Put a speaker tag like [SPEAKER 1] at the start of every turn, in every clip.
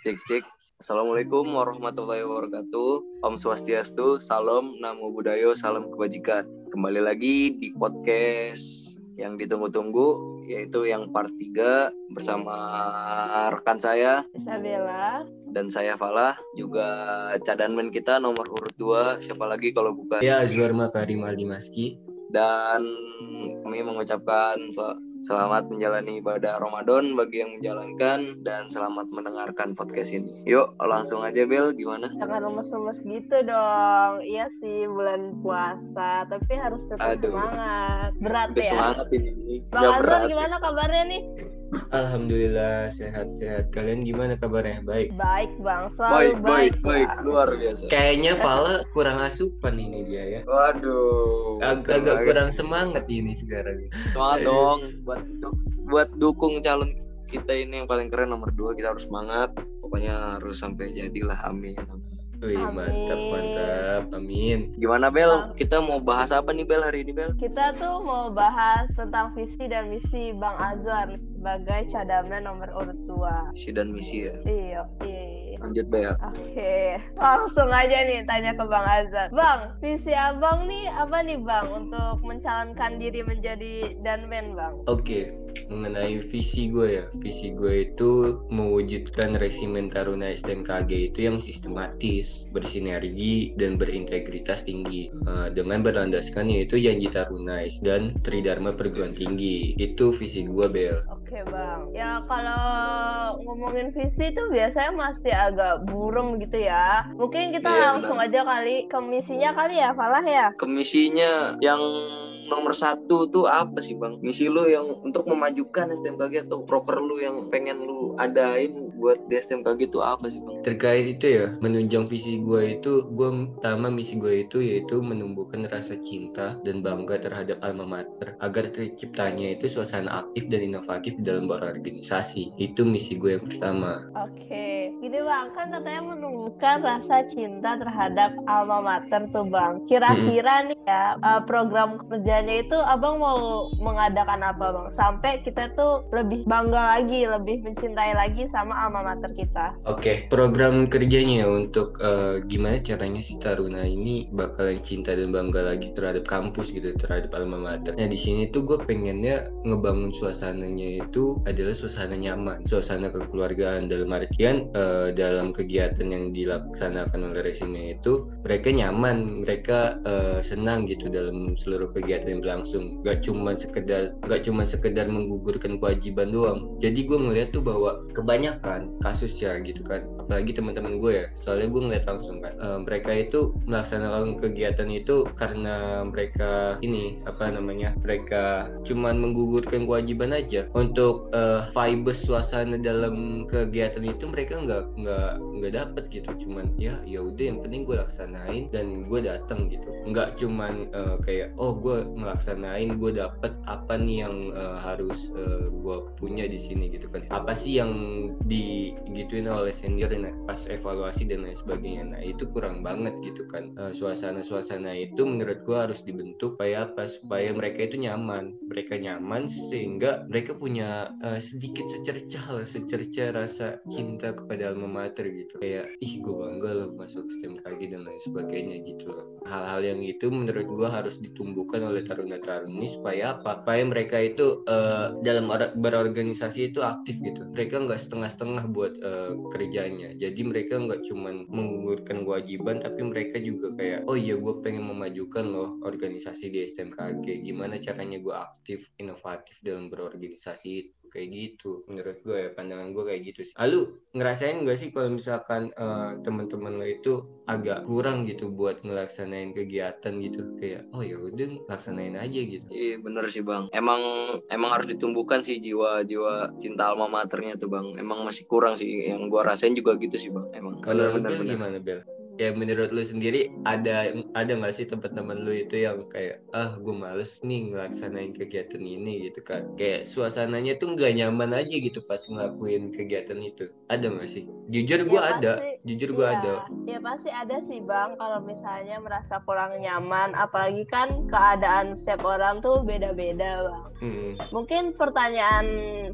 [SPEAKER 1] Cek cek. Assalamualaikum warahmatullahi wabarakatuh. Om Swastiastu, Salam, Namo Buddhayo, Salam Kebajikan. Kembali lagi di podcast yang ditunggu-tunggu, yaitu yang part 3 bersama rekan saya
[SPEAKER 2] Isabella.
[SPEAKER 1] dan saya Falah, juga cadanmen kita nomor urut 2, siapa lagi kalau bukan.
[SPEAKER 3] Ya, Zuarma Karim Aldimaski.
[SPEAKER 1] Dan kami mengucapkan selamat menjalani ibadah Ramadan bagi yang menjalankan dan selamat mendengarkan podcast ini. Yuk, langsung aja Bel, gimana?
[SPEAKER 2] Jangan lemes-lemes gitu dong. Iya sih bulan puasa, tapi harus tetap
[SPEAKER 1] Aduh.
[SPEAKER 2] semangat. Berat
[SPEAKER 1] Udah
[SPEAKER 2] ya.
[SPEAKER 1] semangat ini.
[SPEAKER 2] Bang Azhar gimana kabarnya nih?
[SPEAKER 3] Alhamdulillah sehat-sehat. Kalian gimana kabarnya? Baik.
[SPEAKER 2] Baik bang,
[SPEAKER 1] Baik,
[SPEAKER 2] selalu
[SPEAKER 1] baik,
[SPEAKER 2] baik.
[SPEAKER 1] baik,
[SPEAKER 2] Bang.
[SPEAKER 1] luar biasa.
[SPEAKER 3] Kayaknya Fala kurang asupan ini dia ya.
[SPEAKER 1] Waduh.
[SPEAKER 3] Agak-agak kurang semangat ini sekarang.
[SPEAKER 1] semangat dong buat buat dukung calon kita ini yang paling keren nomor dua kita harus semangat. Pokoknya harus sampai jadilah amin.
[SPEAKER 3] Wih, mantap,
[SPEAKER 2] Amin.
[SPEAKER 3] mantap. Amin.
[SPEAKER 1] Gimana Bel? Kita mau bahas apa nih Bel hari ini Bel?
[SPEAKER 2] Kita tuh mau bahas tentang visi dan misi Bang Azwar sebagai cadamnya nomor urut 2.
[SPEAKER 1] Misi dan misi ya.
[SPEAKER 2] Iya, iya.
[SPEAKER 1] Lanjut Bel.
[SPEAKER 2] Oke, langsung aja nih tanya ke Bang Azhar. Bang, visi abang nih apa nih Bang untuk mencalonkan diri menjadi danmen Bang?
[SPEAKER 3] Oke, mengenai visi gue ya. Visi gue itu mewujudkan resimen Taruna STMKG itu yang sistematis, bersinergi, dan berintegritas tinggi. Eh, dengan berlandaskan yaitu janji Tarunais dan Tridharma Perguruan Tinggi. Itu visi gue, Bel.
[SPEAKER 2] Oke Bang, ya kalau ngomongin visi tuh biasanya masih agak burem gitu ya. Mungkin kita
[SPEAKER 1] Iya,
[SPEAKER 2] langsung aja kali ke misinya kali ya, Falah ya.
[SPEAKER 1] Kemisinya yang nomor satu tuh apa sih bang? Misi lu yang untuk memajukan STMKG atau proker lu yang pengen lu adain buat di STMKG tuh apa sih bang?
[SPEAKER 3] Terkait itu ya, menunjang visi gue itu, gue pertama misi gue itu yaitu menumbuhkan rasa cinta dan bangga terhadap alma mater agar terciptanya itu suasana aktif dan inovatif dalam berorganisasi. Itu misi gue yang pertama.
[SPEAKER 2] Oke, gini Bang, kan katanya menumbuhkan rasa cinta terhadap alma mater tuh Bang. Kira-kira nih ya, eh, program kerjanya itu Abang mau mengadakan apa Bang? Sampai kita tuh lebih bangga lagi, lebih mencintai lagi sama alma mater kita.
[SPEAKER 3] Oke, program kerjanya ya untuk eh, gimana caranya si Taruna ini bakalan cinta dan bangga lagi terhadap kampus gitu, terhadap alma mater. Nah di sini tuh gue pengennya ngebangun suasananya itu adalah suasana nyaman, suasana kekeluargaan dalam artian eh, dalam kegiatan yang dilaksanakan oleh resimnya itu mereka nyaman, mereka eh, senang gitu dalam seluruh kegiatan yang berlangsung. Gak cuma sekedar, gak cuma sekedar menggugurkan kewajiban doang. Jadi gue ngeliat tuh bahwa kebanyakan kasus ya gitu kan. Apalagi teman-teman gue ya. Soalnya gue ngeliat langsung kan. Eh, mereka itu melaksanakan kegiatan itu karena mereka ini apa namanya mereka cuman menggugurkan kewajiban aja. Untuk eh, vibes suasana dalam kegiatan itu mereka nggak nggak nggak dapet gitu. Cuman ya ya udah yang penting gue laksanain dan gue datang gitu. Nggak cuman eh, kayak oh gue melaksanain gue dapet apa nih yang eh, harus gue punya di sini gitu kan. Apa sih yang digituin oleh senior nah, pas evaluasi dan lain sebagainya. Nah itu kurang banget gitu kan. Eh, suasana-suasana itu menurut gua harus dibentuk supaya apa? Supaya mereka itu nyaman. Mereka nyaman sehingga mereka punya eh, sedikit secercah lah secercah rasa cinta kepada alma mater gitu. Kayak ih gue bangga loh masuk STMKG dan lain sebagainya gitu hal-hal yang itu menurut gua harus ditumbuhkan oleh taruna-taruni supaya apa? Supaya mereka itu eh, dalam or- berorganisasi itu aktif gitu. Mereka nggak setengah-setengah buat eh, kerjanya. Jadi mereka nggak cuman menggugurkan kewajiban tapi mereka juga kayak oh iya gue pengen memajukan loh organisasi di STMKG gimana caranya gue aktif inovatif dalam berorganisasi itu kayak gitu menurut gue ya pandangan gue kayak gitu sih lalu ngerasain nggak sih kalau misalkan eh, teman-teman lo itu agak kurang gitu buat ngelaksanain kegiatan gitu kayak oh ya udah laksanain aja gitu
[SPEAKER 1] Iya bener sih bang. Emang emang harus ditumbuhkan sih jiwa-jiwa cinta alma maternya tuh bang. Emang masih kurang sih. Yang gua rasain juga gitu sih bang. Emang
[SPEAKER 3] kalau
[SPEAKER 1] bener bener bener.
[SPEAKER 3] gimana Bel ya menurut lu sendiri ada ada nggak sih teman-teman lu itu yang kayak ah gue males nih ngelaksanain kegiatan ini gitu kan kayak suasananya tuh nggak nyaman aja gitu pas ngelakuin kegiatan itu. Ada nggak sih? Jujur gue
[SPEAKER 2] Ya,
[SPEAKER 3] ada.
[SPEAKER 2] pasti.
[SPEAKER 3] jujur gue
[SPEAKER 2] Iya,
[SPEAKER 3] ada.
[SPEAKER 2] Ya pasti ada sih bang kalau misalnya merasa kurang nyaman, apalagi kan keadaan setiap orang tuh beda-beda bang.
[SPEAKER 3] Hmm,
[SPEAKER 2] Mungkin pertanyaan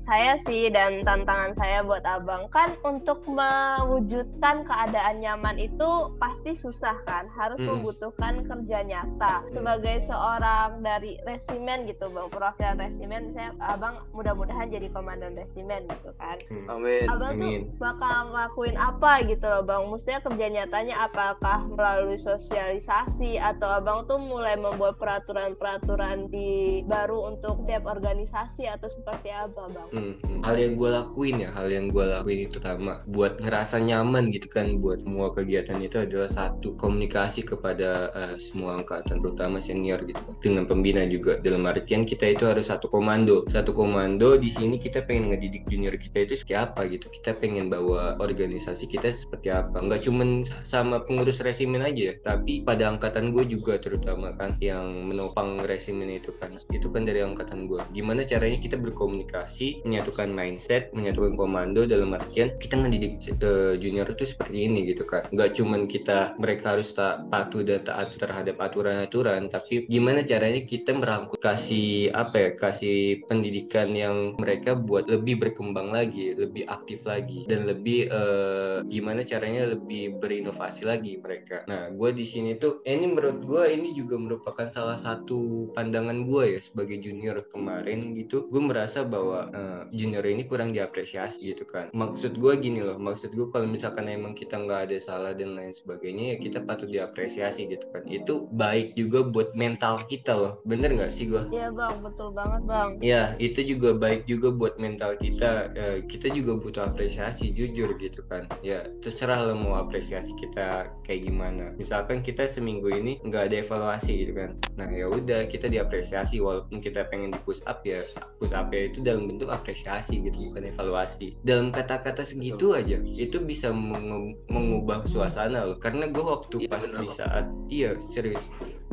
[SPEAKER 2] saya sih dan tantangan saya buat abang kan untuk mewujudkan keadaan nyaman itu pasti susah kan, harus
[SPEAKER 3] Mm-mm.
[SPEAKER 2] membutuhkan kerja nyata. Sebagai seorang dari resimen gitu bang, perwakilan resimen, misalnya abang mudah-mudahan jadi komandan resimen gitu kan.
[SPEAKER 3] hmm.
[SPEAKER 1] Amin.
[SPEAKER 2] Abang
[SPEAKER 3] Amin.
[SPEAKER 2] tuh bakal ngelakuin apa gitu loh bang Maksudnya kerja nyatanya apakah melalui sosialisasi Atau abang tuh mulai membuat peraturan-peraturan di baru untuk tiap organisasi Atau seperti apa bang?
[SPEAKER 3] Hmm, hmm. hal yang gue lakuin ya hal yang gue lakuin itu pertama buat ngerasa nyaman gitu kan buat semua kegiatan itu adalah satu komunikasi kepada eh, semua angkatan terutama senior gitu dengan pembina juga. Dalam artian kita itu harus satu komando. Satu komando di sini kita pengen ngedidik junior kita itu seperti apa gitu. Kita pengen bawa organisasi kita seperti apa. Nggak cuman sama pengurus resimen aja ya tapi pada angkatan gue juga terutama kan yang menopang resimen itu kan. Itu kan dari angkatan gue gimana caranya kita berkomunikasi menyatukan mindset menyatukan komando dalam artian kita ngedidik eh, junior itu seperti ini gitu kan. Nggak cuman kita mereka harus tak patuh dan taat terhadap aturan-aturan. Tapi gimana caranya kita merangkul kasih apa ya kasih pendidikan yang mereka buat lebih berkembang lagi lebih aktif lagi dan lebih eh, gimana caranya lebih berinovasi lagi mereka. Nah gue di sini tuh ini menurut gue ini juga merupakan salah satu pandangan gue ya sebagai junior kemarin gitu. Gue merasa bahwa eh, junior ini kurang diapresiasi gitu kan. Maksud gue gini loh maksud gue kalau misalkan emang kita nggak ada salah dan lain sebagainya ya kita patut diapresiasi gitu kan itu baik juga buat mental kita loh bener nggak sih gue
[SPEAKER 2] Iya bang, betul banget bang
[SPEAKER 3] Ya, itu juga baik juga buat mental kita. Eh, kita juga butuh apresiasi, jujur gitu kan. Ya, terserah lo mau apresiasi kita kayak gimana. Misalkan kita seminggu ini nggak ada evaluasi gitu kan. Nah, ya udah kita diapresiasi walaupun kita pengen di push up ya, push up ya itu dalam bentuk apresiasi gitu, bukan evaluasi. Dalam kata-kata segitu aja, itu bisa mengubah suasana. Karena gue waktu
[SPEAKER 1] Iya,
[SPEAKER 3] pas
[SPEAKER 1] bener
[SPEAKER 3] di saat, iya serius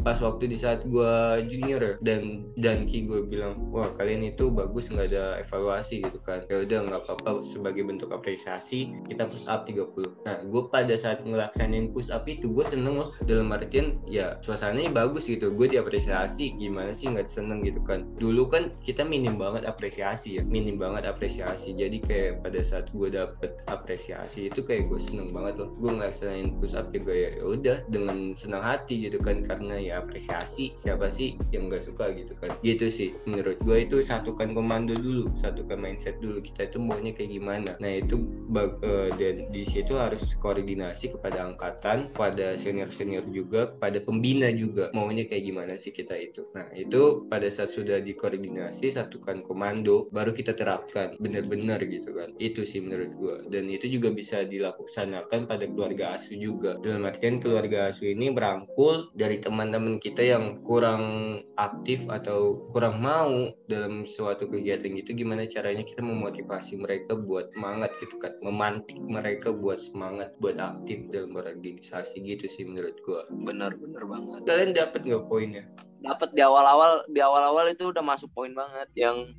[SPEAKER 3] pas waktu di saat gue junior ya, dan dan ki gue bilang wah kalian itu bagus nggak ada evaluasi gitu kan. Ya udah nggak apa-apa sebagai bentuk apresiasi kita push up 30 nah gue pada saat ngelaksanain push up itu gue seneng loh. Dalam artian ya suasananya bagus gitu. Gue diapresiasi gimana sih nggak seneng gitu kan. Dulu kan kita minim banget apresiasi ya minim banget apresiasi. Jadi kayak pada saat gue dapet apresiasi itu kayak gue seneng banget loh. Gue ngelaksanain push up juga ya ya udah dengan senang hati gitu kan. Karena ya apresiasi siapa sih yang nggak suka gitu kan? Gitu sih menurut gue itu satukan komando dulu satukan mindset dulu kita itu maunya kayak gimana. Nah itu eh, dan di situ harus koordinasi kepada angkatan pada senior senior juga kepada pembina juga maunya kayak gimana sih kita itu. Nah itu pada saat sudah dikoordinasi satukan komando baru kita terapkan benar-benar gitu kan. Itu sih menurut gue dan itu juga bisa dilaksanakan pada keluarga asuh juga. Dalam artian keluarga asuh ini berangkul dari teman-teman kita yang kurang aktif atau kurang mau dalam suatu kegiatan gitu gimana caranya kita memotivasi mereka buat semangat gitu kan memantik mereka buat semangat buat aktif dalam organisasi gitu sih menurut gua.
[SPEAKER 1] Bener bener banget.
[SPEAKER 3] kalian dapat nggak poinnya?
[SPEAKER 1] Dapat di awal-awal di awal-awal itu udah masuk poin banget yang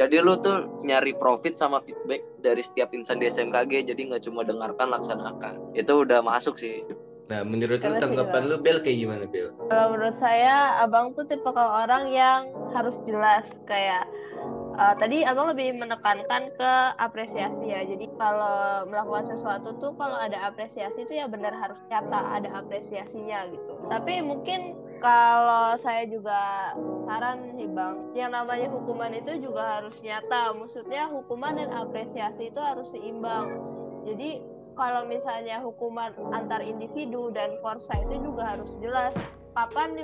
[SPEAKER 1] jadi lu tuh nyari profit sama feedback dari setiap insan di SMKG jadi nggak cuma dengarkan laksanakan. Itu udah masuk sih
[SPEAKER 3] nah menurut lu
[SPEAKER 2] sih,
[SPEAKER 3] tanggapan lu Bel kayak gimana Bel
[SPEAKER 2] Kalau menurut saya, abang tuh tipe orang yang harus jelas kayak eh, tadi abang lebih menekankan ke apresiasi ya. Jadi kalau melakukan sesuatu tuh kalau ada apresiasi itu ya benar harus nyata ada apresiasinya gitu. Tapi mungkin kalau saya juga saran nih bang, yang namanya hukuman itu juga harus nyata. Maksudnya hukuman dan apresiasi itu harus seimbang. Jadi kalau misalnya hukuman antar individu dan korsa itu juga harus jelas kapan di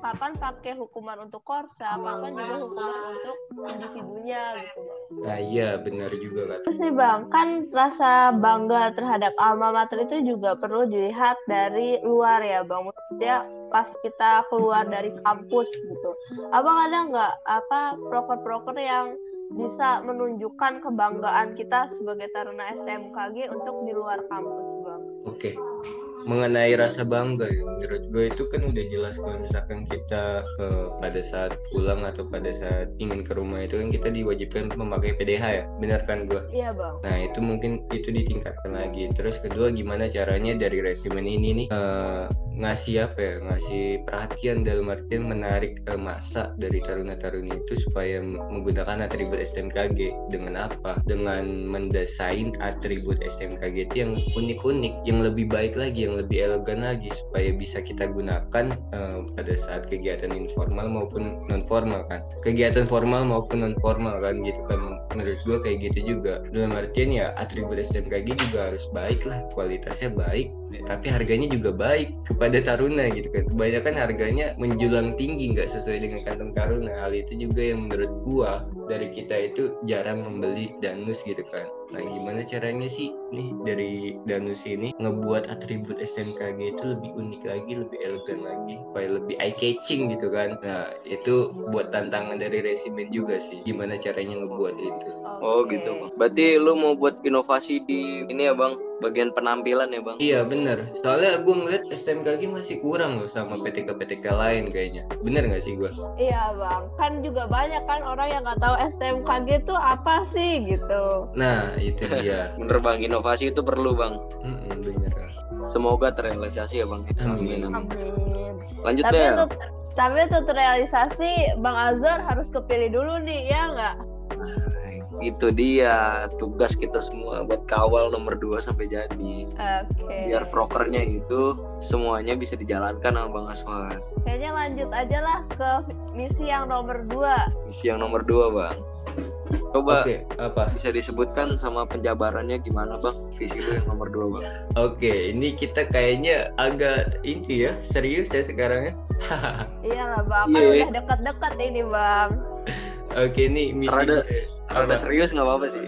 [SPEAKER 2] kapan pakai hukuman untuk korsa, kapan juga hukuman untuk individunya gitu bang.
[SPEAKER 3] nah iya benar juga kata
[SPEAKER 2] Terus nih bang, kan rasa bangga terhadap alma mater itu juga perlu dilihat dari luar ya bang. Maksudnya pas kita keluar dari kampus gitu. Abang ada nggak apa proker-proker yang bisa menunjukkan kebanggaan kita sebagai taruna STMKG untuk di luar kampus bang?
[SPEAKER 3] oke mengenai rasa bangga ya menurut gue itu kan udah jelas kalau misalkan kita uh, pada saat pulang atau pada saat ingin ke rumah itu kan kita diwajibkan memakai PDH ya benar kan gue?
[SPEAKER 2] Iya bang.
[SPEAKER 3] Nah itu mungkin itu ditingkatkan lagi. Terus kedua gimana caranya dari resimen ini nih uh, ngasih apa ya ngasih perhatian dalam artian menarik uh, masa dari taruna-taruni itu supaya menggunakan atribut STMKG dengan apa? Dengan mendesain atribut STMKG itu yang unik-unik yang lebih baik lagi yang lebih elegan lagi supaya bisa kita gunakan uh, pada saat kegiatan informal maupun non formal kan. Kegiatan formal maupun non formal kan gitu kan. Menurut gue kayak gitu juga. Dalam artian ya atribut STMKG juga harus baik lah kualitasnya baik tapi harganya juga baik kepada taruna gitu kan kebanyakan harganya menjulang tinggi nggak sesuai dengan kantong taruna hal itu juga yang menurut gua dari kita itu jarang membeli danus gitu kan Nah, gimana caranya sih nih dari Danus ini ngebuat atribut STMKG itu lebih unik lagi, lebih elegan lagi, supaya lebih eye catching gitu kan. Nah, itu buat tantangan dari resimen juga sih. Gimana caranya ngebuat itu.
[SPEAKER 1] Oh, gitu, Bang. Berarti lu mau buat inovasi di ini ya, Bang? bagian penampilan ya bang
[SPEAKER 3] iya bener. Soalnya gue ngeliat STMKG masih kurang loh sama PTK-PTK lain kayaknya. Bener gak sih gue
[SPEAKER 2] iya bang. Kan juga banyak kan orang yang nggak tahu STMKG itu apa sih gitu.
[SPEAKER 3] Nah itu dia.
[SPEAKER 1] Bener bang inovasi itu perlu bang.
[SPEAKER 3] Mm -mm, bener.
[SPEAKER 1] Semoga terrealisasi ya bang.
[SPEAKER 3] Amin,
[SPEAKER 2] amin.
[SPEAKER 1] lanjut
[SPEAKER 2] tapi
[SPEAKER 1] deh
[SPEAKER 2] untuk tapi untuk terrealisasi Bang Azwar harus kepilih dulu nih ya nggak
[SPEAKER 1] itu dia tugas kita semua buat kawal nomor 2 sampai jadi
[SPEAKER 2] okay.
[SPEAKER 1] biar prokernya itu semuanya bisa dijalankan sama Bang Aswan
[SPEAKER 2] kayaknya lanjut aja lah ke misi yang nomor 2
[SPEAKER 1] misi yang nomor 2 Bang Coba
[SPEAKER 3] okay, apa?
[SPEAKER 1] bisa disebutkan sama penjabarannya gimana bang visi lu yang nomor 2 bang?
[SPEAKER 3] Oke, okay, ini kita kayaknya agak ini ya serius ya sekarang ya.
[SPEAKER 2] Iyalah bang, kan yeah. udah dekat-dekat ini bang.
[SPEAKER 3] Oke, ini misi
[SPEAKER 1] rada, rada serius nggak apa-apa sih.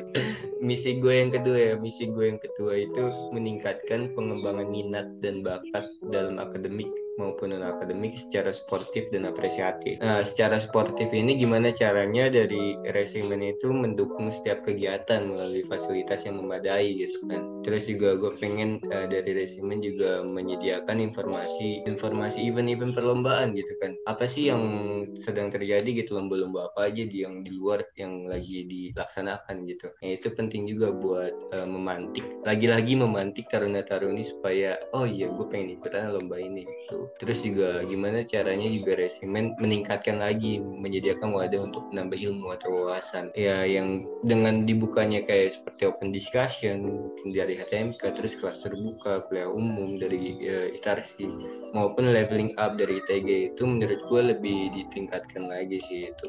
[SPEAKER 3] misi gue yang kedua ya, misi gue yang kedua itu meningkatkan pengembangan minat dan bakat dalam akademik maupun non akademik secara sportif dan apresiatif. Nah, secara sportif ini gimana caranya dari resimen itu mendukung setiap kegiatan melalui fasilitas yang memadai gitu kan. Terus juga gue pengen uh, dari resimen juga menyediakan informasi informasi event-event perlombaan gitu kan. Apa sih yang sedang terjadi gitu lomba-lomba apa aja di yang di luar yang lagi dilaksanakan gitu. Nah, itu penting juga buat uh, memantik lagi-lagi memantik taruna-taruni supaya oh iya gue pengen ikutan lomba ini gitu. Terus juga gimana caranya juga resimen meningkatkan lagi menyediakan wadah untuk menambah ilmu atau wawasan. Ya yang dengan dibukanya kayak seperti open discussion mungkin dari HTMK terus kelas terbuka kuliah umum dari ya, itarsi maupun leveling up dari ITG itu menurut gue lebih ditingkatkan lagi sih itu.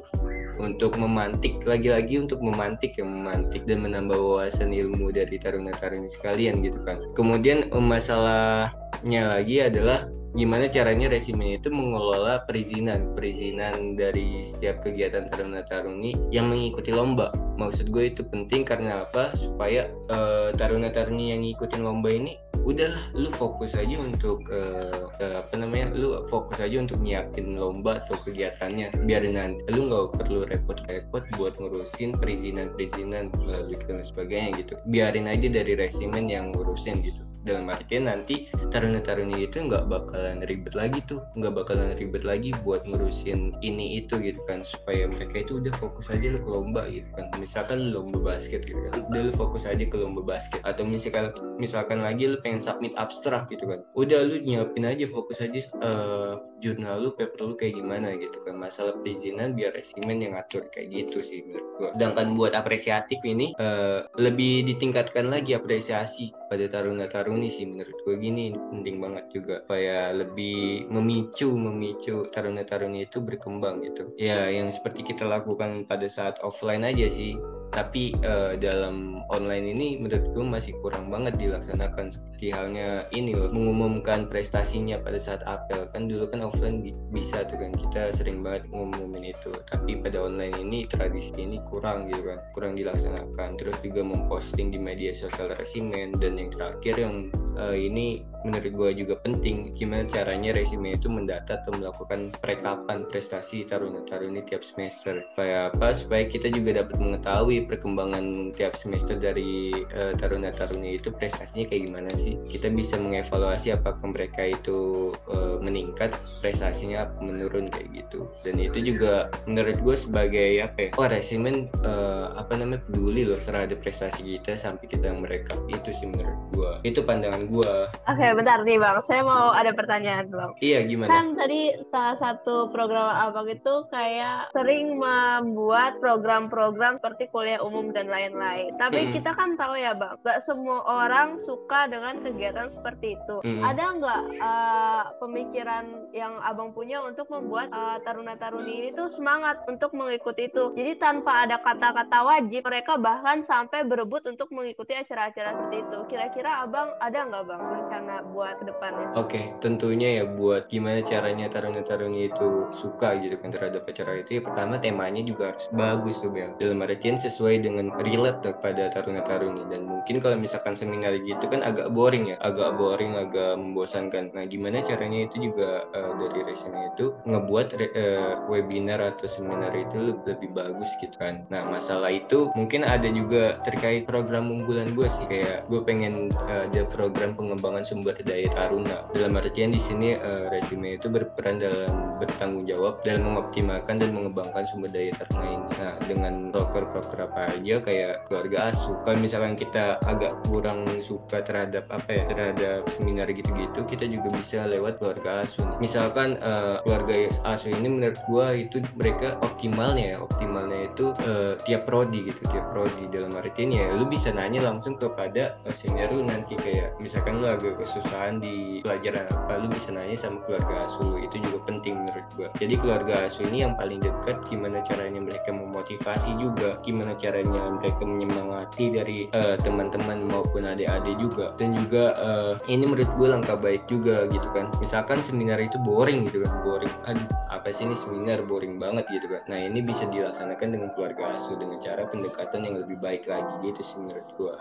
[SPEAKER 3] Untuk memantik lagi-lagi untuk memantik yang memantik dan menambah wawasan ilmu dari taruna-taruni sekalian gitu kan. Kemudian masalahnya lagi adalah gimana caranya resimen itu mengelola perizinan perizinan dari setiap kegiatan taruna taruni yang mengikuti lomba. Maksud gue itu penting karena apa? Supaya uh, taruna taruni yang ngikutin lomba ini udahlah lu fokus aja untuk uh, apa namanya lu fokus aja untuk nyiapin lomba atau kegiatannya. Biar nanti lu nggak perlu repot-repot buat ngurusin perizinan-perizinan melalui dan sebagainya gitu. Biarin aja dari resimen yang ngurusin gitu dalam artian nanti taruna-taruni itu nggak bakalan ribet lagi tuh. Nggak bakalan ribet lagi buat ngurusin ini itu gitu kan. Supaya mereka itu udah fokus aja lu ke lomba gitu kan. Misalkan lomba basket gitu kan. Udah lu fokus aja ke lomba basket. Atau misalkan misalkan lagi lu pengen submit abstrak gitu kan. Udah lu nyiapin aja fokus aja uh, jurnal lu paper lu kayak gimana gitu kan. Masalah perizinan biar resimen yang ngatur kayak gitu sih menurut gua. Sedangkan buat apresiatif ini uh, lebih ditingkatkan lagi apresiasi kepada taruna-taruna taruni sih menurut gue gini penting banget juga supaya lebih memicu memicu taruna-taruni itu berkembang gitu. Ya yang seperti kita lakukan pada saat offline aja sih tapi uh, dalam online ini menurut gue masih kurang banget dilaksanakan seperti halnya ini loh mengumumkan prestasinya pada saat apel. Kan dulu kan offline bi bisa tuh kan kita sering banget ngumumin itu. Tapi pada online ini tradisi ini kurang gitu kan kurang dilaksanakan. Terus juga memposting di media sosial resimen. Dan yang terakhir yang uh, ini menurut gue juga penting. Gimana caranya resume itu mendata atau melakukan perekapan prestasi taruna-taruni tiap semester. Supaya apa? Supaya kita juga dapat mengetahui perkembangan tiap semester dari uh, taruna-taruni itu prestasinya kayak gimana sih. Kita bisa mengevaluasi apakah mereka itu uh, meningkat prestasinya menurun kayak gitu. Dan itu juga menurut gue sebagai apa ya? Oh resume uh, apa namanya? Peduli loh terhadap prestasi kita sampai kita yang mereka. Itu sih menurut gue itu pandangan gue
[SPEAKER 2] oke okay, bentar nih bang. Saya mau ada pertanyaan bang.
[SPEAKER 3] Iya gimana?
[SPEAKER 2] Kan tadi salah satu program abang itu kayak sering membuat program-program seperti kuliah umum dan lain-lain. Tapi hmm. kita kan tahu ya bang gak semua orang suka dengan kegiatan seperti itu. Hmm. ada nggak uh, pemikiran yang abang punya untuk membuat uh, taruna-taruni ini tuh semangat untuk mengikuti itu? Jadi tanpa ada kata-kata wajib mereka bahkan sampai berebut untuk mengikuti acara-acara seperti itu. Kira-kira abang ada nggak bang rencana buat ke depannya
[SPEAKER 3] oke okay, tentunya ya buat gimana caranya taruna-taruni itu suka gitu kan terhadap acara itu. Ya pertama temanya juga harus bagus tuh Bel. Dalam artian sesuai dengan relate tuh pada taruna-taruni dan mungkin kalau misalkan seminar gitu kan agak boring ya. Agak boring agak membosankan. Nah gimana caranya itu juga uh, dari resume itu ngebuat uh, webinar atau seminar itu lebih, lebih bagus gitu kan. Nah masalah itu mungkin ada juga terkait program unggulan gue sih. Kayak gue pengen uh, ada program pengembangan sumber daya taruna. Dalam artian di sini uh, resume itu berperan dalam bertanggung jawab dalam mengoptimalkan dan mengembangkan sumber daya taruna ini. Nah dengan proker-proker apa aja kayak keluarga asuh kalau misalkan kita agak kurang suka terhadap apa ya terhadap seminar gitu-gitu kita juga bisa lewat keluarga asuh misalkan uh, keluarga asuh ini menurut gua itu mereka optimalnya ya. Optimalnya itu uh, tiap prodi gitu tiap prodi. Dalam artian ya lu bisa nanya langsung kepada senior lu nanti. Kayak misalkan lu agak kesusahan di pelajaran apa lu bisa nanya sama keluarga asuh itu juga penting menurut gua. Jadi keluarga asuh ini yang paling dekat gimana caranya mereka memotivasi juga gimana caranya mereka menyemangati dari uh, teman-teman maupun adik-adik juga. Dan juga uh, ini menurut gue langkah baik juga gitu kan. Misalkan seminar itu boring gitu kan boring. Aduh apa sih ini seminar? Boring banget gitu kan. Nah ini bisa dilaksanakan dengan keluarga asuh dengan cara pendekatan yang lebih baik lagi gitu sih menurut gue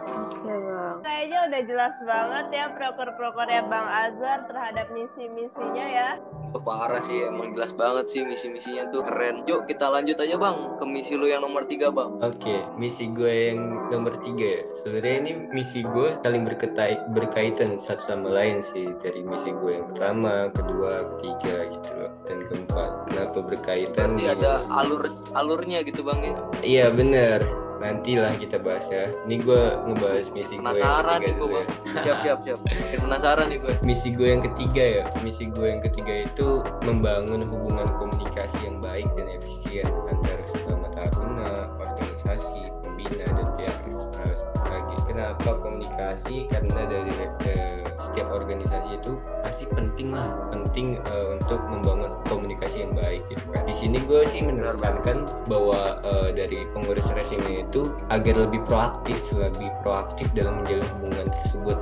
[SPEAKER 2] ya bang. Kayaknya udah jelas banget ya proker-prokernya bang Azhar terhadap misi-misinya ya.
[SPEAKER 1] Oh, parah sih emang jelas banget sih misi-misinya tuh keren. Yuk kita lanjut aja bang ke misi lu yang nomor tiga bang.
[SPEAKER 3] Oke okay, misi gue yang nomor tiga ya. Sebenarnya ini misi gue saling berkait berkaitan satu sama lain sih dari misi gue yang pertama kedua ketiga gitu loh dan keempat. Kenapa berkaitan?
[SPEAKER 1] Berarti ada alur alurnya gitu bang ya?
[SPEAKER 3] Iya bener nantilah kita bahas ya. Ini gue ngebahas misi
[SPEAKER 1] gue ketiga nih gue, ya. Siap siap siap. penasaran nih gue.
[SPEAKER 3] Misi gue yang ketiga ya. Misi gue yang ketiga itu membangun hubungan komunikasi yang baik dan efisien antara sesama taruna, organisasi, pembina dan pihak lagi. Kenapa komunikasi? Karena dari eh, setiap organisasi itu pasti penting lah, penting uh, untuk membangun komunikasi yang baik gitu kan. Di sini gue sih menerapkan bahwa uh, dari pengurus resume itu agar lebih proaktif, lebih proaktif dalam menjalin hubungan tersebut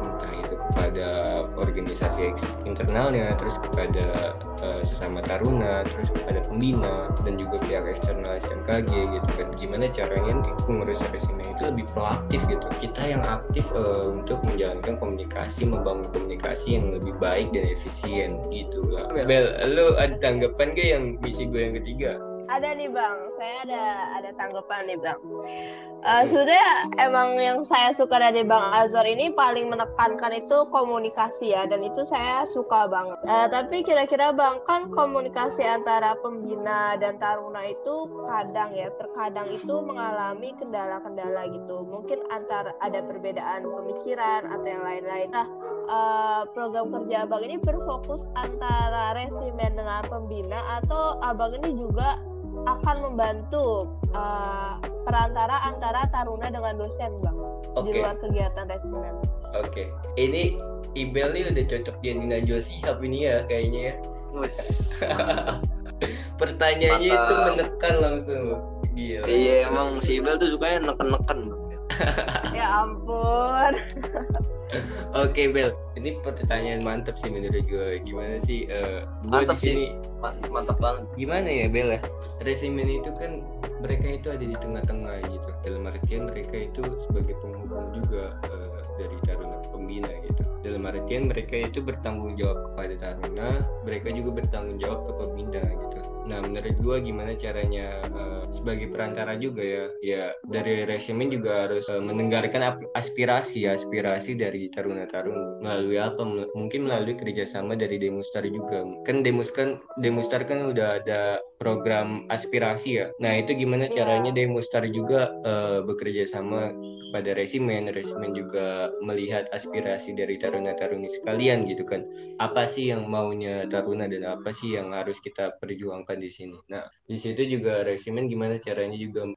[SPEAKER 3] kepada organisasi internalnya, terus kepada uh, sesama taruna, terus kepada pembina dan juga pihak eksternal SMKG gitu kan. Gimana caranya nih pengurus resume itu lebih proaktif gitu. Kita yang aktif uh, untuk menjalankan komunikasi, membangun komunikasi yang lebih baik dan efisien gitu lah. Bel, lo ada tanggapan gak yang misi gue yang ketiga?
[SPEAKER 2] Ada nih bang, saya ada ada tanggapan nih bang. Uh, Sebenarnya emang yang saya suka dari bang Azor ini paling menekankan itu komunikasi ya, dan itu saya suka banget. Uh, tapi kira-kira bang kan komunikasi antara pembina dan taruna itu kadang ya, terkadang itu mengalami kendala-kendala gitu. Mungkin antara ada perbedaan pemikiran atau yang lain-lain. Nah, uh, program kerja abang ini berfokus antara resimen dengan pembina atau abang ini juga akan membantu uh, perantara antara taruna dengan dosen bang okay. di luar kegiatan resimen.
[SPEAKER 3] Oke, okay. ini Ibel nih udah cocok jadi Najwa Sihab ini ya kayaknya ya. Pertanyaannya Mata... itu menekan langsung.
[SPEAKER 1] Gila. Iya emang si Ibel tuh sukanya neken-neken.
[SPEAKER 2] ya ampun.
[SPEAKER 3] Oke okay, Bel, ini pertanyaan mantap sih menurut gue. Gimana sih? Uh, gue di sini
[SPEAKER 1] mantap banget.
[SPEAKER 3] Gimana ya Bel ya? Resimen itu kan mereka itu ada di tengah-tengah gitu. Dalam artian mereka itu sebagai penghubung juga uh, dari taruna pembina gitu. Dalam artian mereka itu bertanggung jawab kepada Taruna mereka juga bertanggung jawab ke pembina gitu. Nah menurut gua gimana caranya uh, sebagai perantara juga ya ya dari resimen juga harus uh, mendengarkan aspirasi aspirasi dari taruna-taruna. Melalui apa? Mungkin melalui kerjasama dari Demustar juga. Kan Demus kan Demustar kan udah ada program aspirasi ya. Nah itu gimana iya. caranya Demustar juga uh, bekerja sama kepada resimen, resimen juga melihat aspirasi dari taruna-taruni sekalian gitu kan. Apa sih yang maunya taruna dan apa sih yang harus kita perjuangkan di sini. Nah di situ juga resimen gimana caranya juga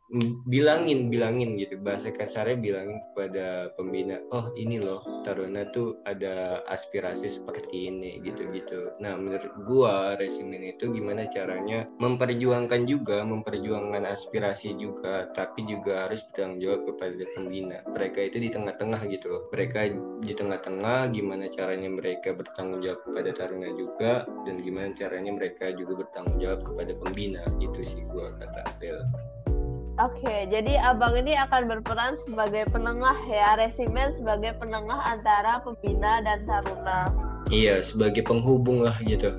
[SPEAKER 3] bilangin, bilangin gitu bahasa kasarnya bilangin kepada pembina, oh ini loh taruna tuh ada aspirasi seperti ini gitu-gitu. Nah menurut gua resimen itu gimana caranya memperjuangkan juga, memperjuangkan aspirasi juga, tapi juga harus bertanggung jawab kepada pembina. Mereka itu di tengah-tengah gitu loh. Mereka di tengah-tengah gimana caranya mereka bertanggung jawab kepada taruna juga dan gimana caranya mereka juga bertanggung jawab kepada pembina. Itu sih gua kata Del.
[SPEAKER 2] Oke, jadi abang ini akan berperan sebagai penengah ya, resimen sebagai penengah antara pembina dan taruna.
[SPEAKER 3] Iya, sebagai penghubung lah gitu.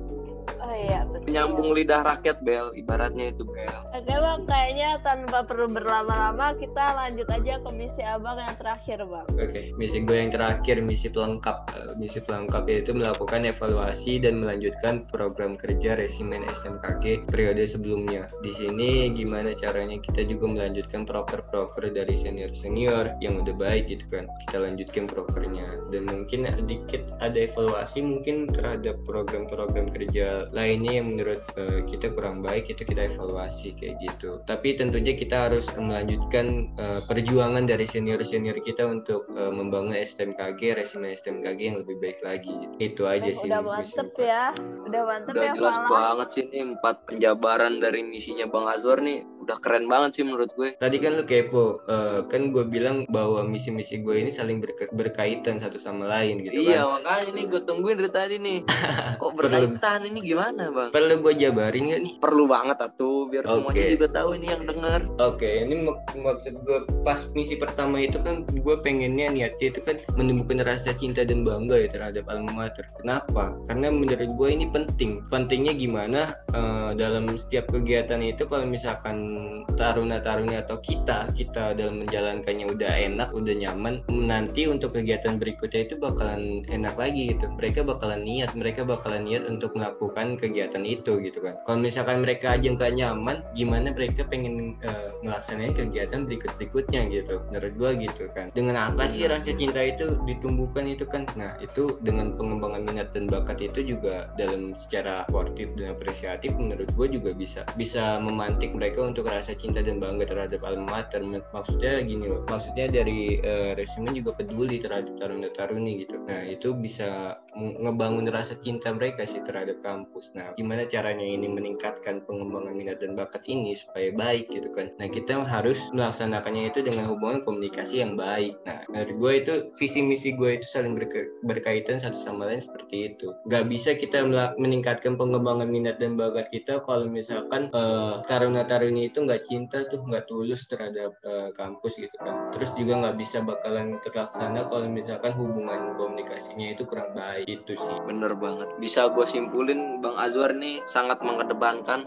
[SPEAKER 2] Iya,
[SPEAKER 1] betul. Nyambung lidah rakyat Bel, ibaratnya itu Bel.
[SPEAKER 2] Oke bang, kayaknya tanpa perlu berlama-lama kita lanjut aja ke misi abang yang terakhir bang.
[SPEAKER 3] Oke, misi gue yang terakhir, misi pelengkap. Eh, misi pelengkap yaitu melakukan evaluasi dan melanjutkan program kerja resimen SMKG periode sebelumnya. Di sini gimana caranya kita juga melanjutkan proker-proker dari senior-senior yang udah baik gitu kan. Kita lanjutkan prokernya dan mungkin sedikit ada evaluasi mungkin terhadap program-program kerja lainnya yang menurut uh, kita kurang baik itu kita evaluasi kayak gitu. Tapi tentunya kita harus melanjutkan uh, perjuangan dari senior senior kita untuk uh, membangun STMKG resume STMKG yang lebih baik lagi. Itu aja sih
[SPEAKER 2] udah mantep ya udah mantep
[SPEAKER 1] udah
[SPEAKER 2] ya
[SPEAKER 1] jelas banget sih ini empat penjabaran dari misinya Bang Azwar nih udah keren banget sih menurut gue.
[SPEAKER 3] Tadi kan lu kepo uh, kan gue bilang bahwa misi-misi gue ini saling berke berkaitan satu sama lain gitu
[SPEAKER 1] iya
[SPEAKER 3] kan?
[SPEAKER 1] makanya nih gue tungguin dari tadi nih. Kok berkaitan? Ini gimana bang?
[SPEAKER 3] Perlu gue jabarin gak nih?
[SPEAKER 1] Perlu banget atuh. Biar okay. semuanya juga tahu ini yang denger.
[SPEAKER 3] Oke okay, ini mak maksud gue pas misi pertama itu kan gue pengennya niatnya itu kan menemukan rasa cinta dan bangga ya terhadap alma mater. Kenapa? Karena menurut gue ini penting. Pentingnya gimana uh, dalam setiap kegiatan itu kalau misalkan taruna-taruna atau kita kita dalam menjalankannya udah enak udah nyaman nanti untuk kegiatan berikutnya itu bakalan enak lagi gitu. Mereka bakalan niat mereka bakalan niat untuk melakukan kegiatan itu gitu kan. Kalau misalkan mereka aja nggak nyaman gimana mereka pengen uh, melaksanakan kegiatan berikut berikutnya gitu menurut gua gitu kan. Dengan apa sih rasa cinta itu ditumbuhkan itu kan? Nah itu dengan pengembangan minat dan bakat itu juga dalam secara sportif dan apresiatif menurut gua juga bisa bisa memantik mereka untuk untuk rasa cinta dan bangga terhadap alma mater maksudnya gini loh maksudnya dari uh, resumen juga peduli terhadap taruna-taruni gitu. Nah itu bisa ngebangun rasa cinta mereka sih terhadap kampus. Nah gimana caranya ini meningkatkan pengembangan minat dan bakat ini supaya baik gitu kan? Nah kita harus melaksanakannya itu dengan hubungan komunikasi yang baik. Nah dari gue itu visi misi gue itu saling berke berkaitan satu sama lain seperti itu. Gak bisa kita meningkatkan pengembangan minat dan bakat kita kalau misalkan uh, taruna-taruni itu nggak cinta tuh nggak tulus terhadap uh, kampus gitu kan. Terus juga nggak bisa bakalan terlaksana kalau misalkan hubungan komunikasinya itu kurang baik itu sih.
[SPEAKER 1] Bener banget. Bisa gue simpulin bang Azwar nih sangat mengedepankan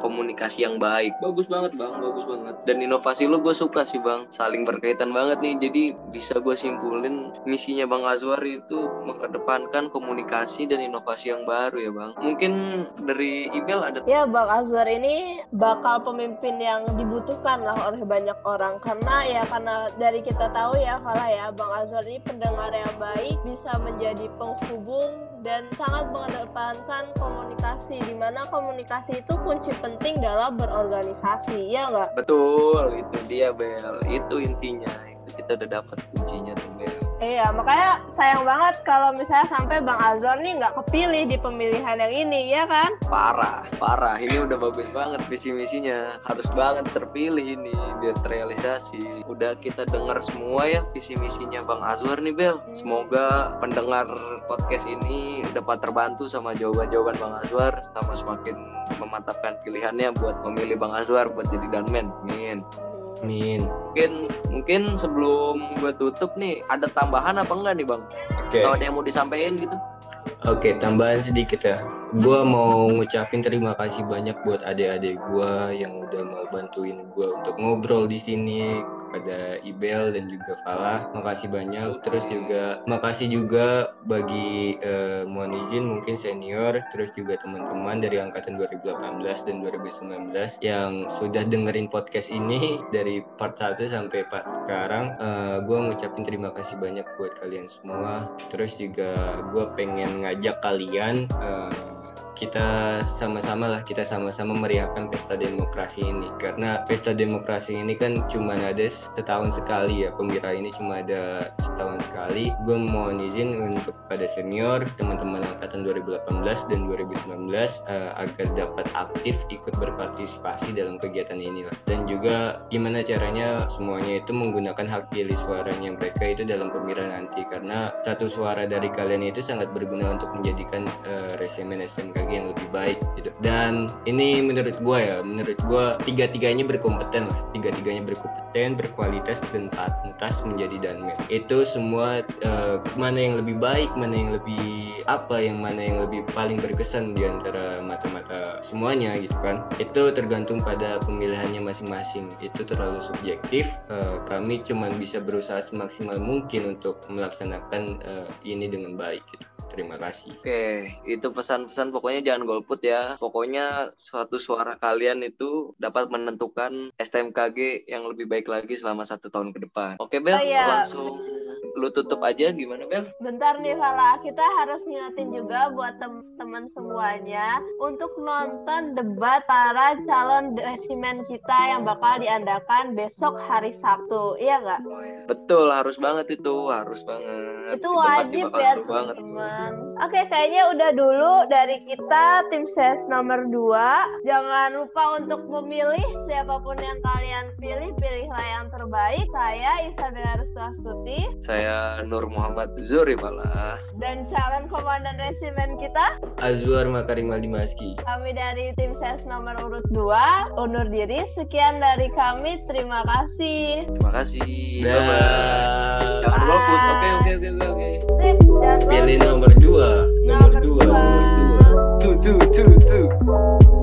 [SPEAKER 1] komunikasi yang baik. Bagus banget bang. Bagus banget. Dan inovasi lo gue suka sih bang. Saling berkaitan banget nih. Jadi bisa gue simpulin misinya bang Azwar itu mengedepankan komunikasi dan inovasi yang baru ya bang. Mungkin dari email ada
[SPEAKER 2] ya bang Azwar ini bakal pemimpin yang dibutuhkan lah oleh banyak orang. Karena ya karena dari kita tahu ya kalau ya bang Azwar ini pendengar yang baik bisa menjadi penghubung dan sangat mengedepankan komunikasi di mana komunikasi itu kunci penting dalam berorganisasi ya nggak?
[SPEAKER 1] Betul itu dia Bel. Itu intinya. Itu kita udah dapat kuncinya
[SPEAKER 2] Iya, makanya sayang banget kalau misalnya sampai Bang Azor nih nggak kepilih di pemilihan yang ini, ya kan?
[SPEAKER 1] Parah, parah. Ini udah bagus banget visi misinya. Harus banget terpilih ini biar terrealisasi. Udah kita dengar semua ya visi misinya Bang Azwar nih, Bel. Semoga pendengar podcast ini dapat terbantu sama jawaban-jawaban Bang Azwar, sama semakin memantapkan pilihannya buat memilih Bang Azwar buat jadi danmen. Amin.
[SPEAKER 3] Amin.
[SPEAKER 1] Mungkin mungkin sebelum gue tutup nih ada tambahan apa enggak nih bang?
[SPEAKER 3] Oke.
[SPEAKER 1] Kalau ada yang mau disampaikan gitu?
[SPEAKER 3] Oke, tambahan sedikit ya. Gue mau ngucapin terima kasih banyak buat adik-adik gue yang udah mau bantuin gue untuk ngobrol di sini kepada Ibel dan juga Falah. Makasih banyak. Terus juga makasih juga bagi eh, mohon izin mungkin senior, terus juga teman-teman dari angkatan 2018 dan 2019 yang sudah dengerin podcast ini dari part 1 sampai part sekarang. Eh, gue ngucapin terima kasih banyak buat kalian semua. Terus juga gue pengen ngajak kalian eh, kita sama-sama lah kita sama-sama meriahkan pesta demokrasi ini. Karena pesta demokrasi ini kan cuma ada setahun sekali ya pembira ini cuma ada setahun sekali. Gue mohon izin untuk kepada senior teman-teman angkatan 2018 dan 2019 eh, agar dapat aktif ikut berpartisipasi dalam kegiatan ini lah dan juga gimana caranya semuanya itu menggunakan hak pilih suaranya mereka itu dalam pemilihan nanti. Karena satu suara dari kalian itu sangat berguna untuk menjadikan eh, resimen SMKG yang lebih baik gitu. Dan ini menurut gue ya menurut gue tiga-tiganya berkompeten lah. Tiga-tiganya berkompeten berkualitas dan pantas menjadi danmen itu semua eh, mana yang lebih baik mana yang lebih apa yang mana yang lebih paling berkesan di antara mata-mata semuanya gitu kan. Itu tergantung pada pemilihannya masing-masing. Itu terlalu subjektif. Eh, kami cuma bisa berusaha semaksimal mungkin untuk melaksanakan eh, ini dengan baik gitu. Terima kasih.
[SPEAKER 1] Oke, itu pesan-pesan pokoknya jangan golput ya. Pokoknya suatu suara kalian itu dapat menentukan STMKG yang lebih baik lagi selama satu tahun ke depan. Oke Bel,
[SPEAKER 2] Oh, iya.
[SPEAKER 1] langsung lu tutup aja gimana Bel?
[SPEAKER 2] Bentar nih Fala, kita harus ngingetin juga buat teman-teman semuanya untuk nonton debat para calon resimen kita yang bakal diadakan besok hari Sabtu. Iya nggak?
[SPEAKER 1] Betul, harus banget itu, harus banget.
[SPEAKER 2] Itu
[SPEAKER 1] pasti
[SPEAKER 2] wajib
[SPEAKER 1] bakal
[SPEAKER 2] ya teman-teman. Oke, kayaknya udah dulu dari kita tim ses nomor 2. Jangan lupa untuk memilih siapa pun yang kalian pilih, pilihlah yang terbaik. Saya Isabella Rustuastuti
[SPEAKER 1] Saya Nur Muhammad Zuri malah.
[SPEAKER 2] dan calon komandan resimen kita
[SPEAKER 3] Azwar Makarimal Dimaski
[SPEAKER 2] Kami dari tim ses nomor urut 2 undur diri. Sekian dari kami. Terima kasih.
[SPEAKER 1] Terima kasih. Bye bye. Jangan golput. Oke, oke, oke, oke, oke.
[SPEAKER 2] Sip, jangan lupa.
[SPEAKER 3] Pilih nomor two, two, two, two.